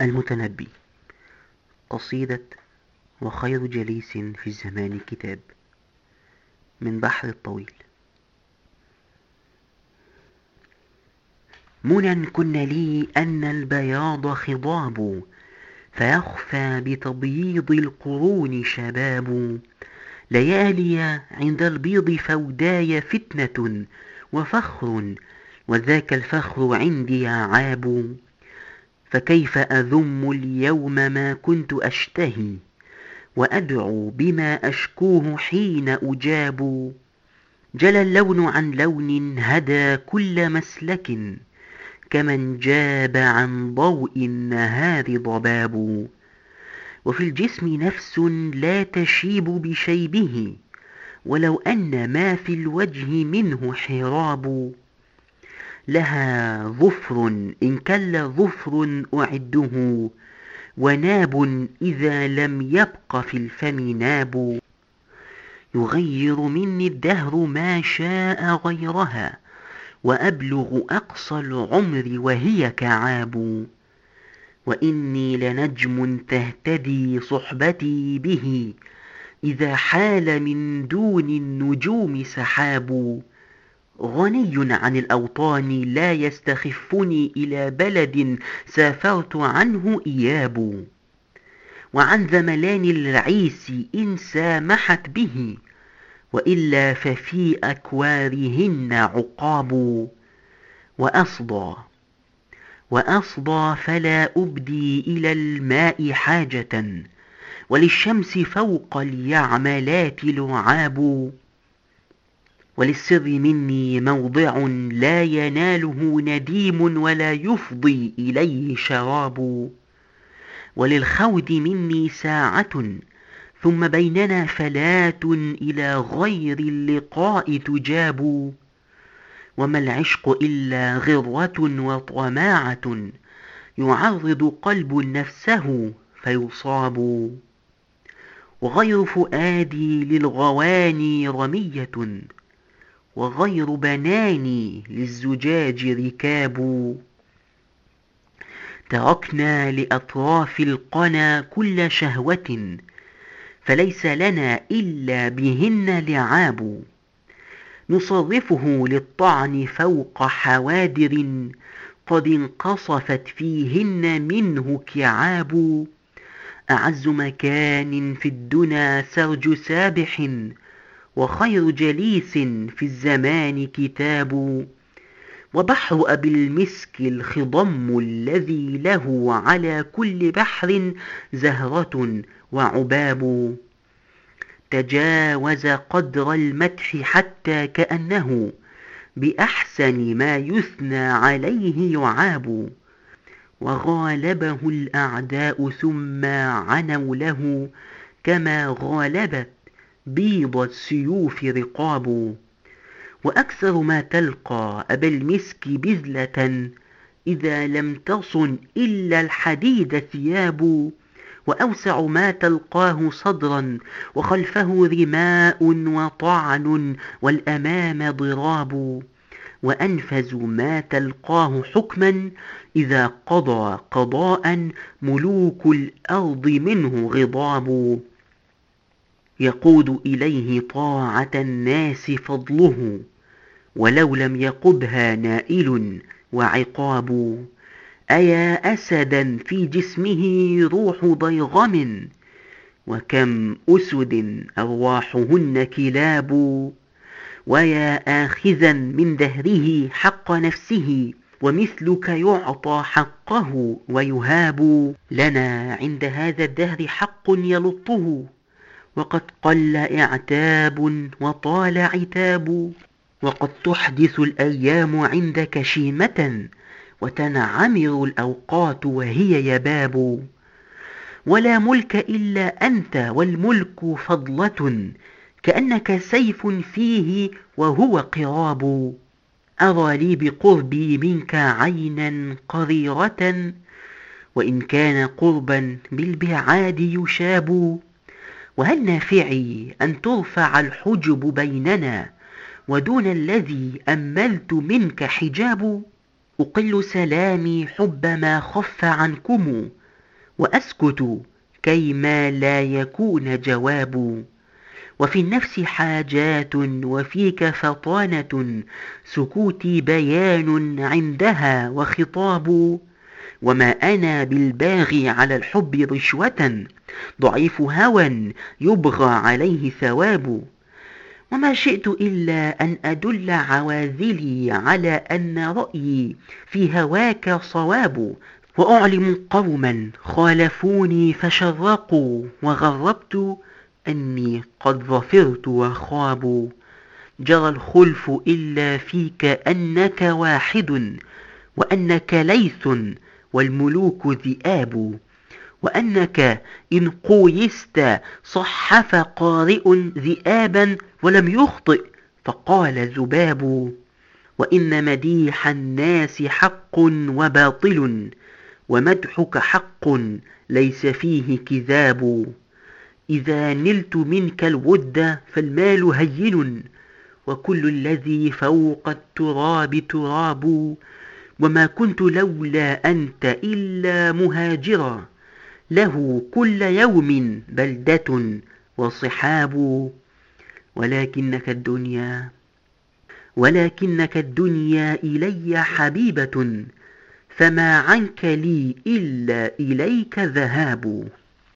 المتنبي. قصيدة وخير جليس في الزمان كتاب. من بحر الطويل. منى كن لي أن البياض خضاب فيخفى بتبييض القرون شباب. ليالي عند البيض فوداي فتنة وفخر وذاك الفخر عندي عاب. فكيف أذم اليوم ما كنت أشتهي وأدعو بما أشكوه حين أجاب جلى اللون عن لون هدى كل مسلك كمن جاب عن ضوء النهار ضباب وفي الجسم نفس لا تشيب بشيبه ولو أن ما في الوجه منه حراب لها ظفر إن كل ظفر أعده. وناب إذا لم يبق في الفم ناب. يغير مني الدهر ما شاء غيرها وأبلغ أقصى العمر وهي كعاب. وإني لنجم تهتدي صحبتي به إذا حال من دون النجوم سحاب. غني عن الأوطان لا يستخفني إلى بلد سافرت عنه إياب. وعن ذملان العيس إن سامحت به وإلا ففي أكوارهن عقاب. وأصدى وأصدى فلا أبدي إلى الماء حاجة وللشمس فوق اليعملات لعاب. وللسر مني موضع لا يناله نديم ولا يفضي إليه شراب. وللخود مني ساعة ثم بيننا فلات إلى غير اللقاء تجاب. وما العشق إلا غرة وطماعة يعرض قلب نفسه فيصاب. وغير فؤادي للغواني رمية وغير بناني للزجاج ركاب. تركنا لأطراف القنا كل شهوة فليس لنا إلا بهن لعاب. نصرفه للطعن فوق حوادر قد انقصفت فيهن منه كعاب. أعز مكان في الدنا سرج سابح وخير جليس في الزمان كتاب وبحر أبي المسك الخضم الذي له على كل بحر زهرة وعباب. تجاوز قدر المدح حتى كأنه بأحسن ما يثنى عليه يعاب. وغالبه الأعداء ثم عنوا له كما غالبت بيض السيوف رقاب وأكثر ما تلقى أبا المسك بذلة إذا لم تصن إلا الحديد ثياب وأوسع ما تلقاه صدرا وخلفه رماء وطعن والأمام ضراب وأنفز ما تلقاه حكما إذا قضى قضاء ملوك الأرض منه غضاب. يقود إليه طاعة الناس فضله ولو لم يقبها نائل وعقاب. أيا أسدا في جسمه روح ضيغم وكم أسد أرواحهن كلاب. ويا آخذا من دهره حق نفسه ومثلك يعطى حقه ويهاب. لنا عند هذا الدهر حق يلطه. وقد قل إعتاب وطال عتاب وقد تحدث الأيام عندك شيمة وتنعمر الأوقات وهي يباب ولا ملك إلا أنت والملك فضلة كأنك سيف فيه وهو قراب. أرى لي بقربي منك عينا قريرة وإن كان قربا بالبعاد يشاب. وهل نافعي أن ترفع الحجب بيننا ودون الذي أملت منك حجاب؟ أقل سلامي حب ما خف عنكم وأسكت كيما لا يكون جواب. وفي النفس حاجات وفيك فطانة سكوتي بيان عندها وخطاب. وما أنا بالباغي على الحب رشوة ضعيف هوى يبغى عليه ثواب. وما شئت إلا أن أدل عواذلي على أن رأيي في هواك صواب وأعلم قوما خالفوني فشرقوا وغربت أني قد ظفرت وخابوا جرى الخلف إلا فيك أنك واحد وأنك ليث والملوك ذئاب وأنك إن قويست صحف قارئ ذئابا ولم يخطئ فقال ذباب وإن مديح الناس حق وباطل ومدحك حق ليس فيه كذاب. إذا نلت منك الود فالمال هين وكل الذي فوق التراب تراب. وما كنت لولا أنت إلا مهاجرا له كل يوم بلدة وصحاب. ولكنك الدنيا ولكنك الدنيا إلي حبيبة فما عنك لي إلا إليك ذهاب.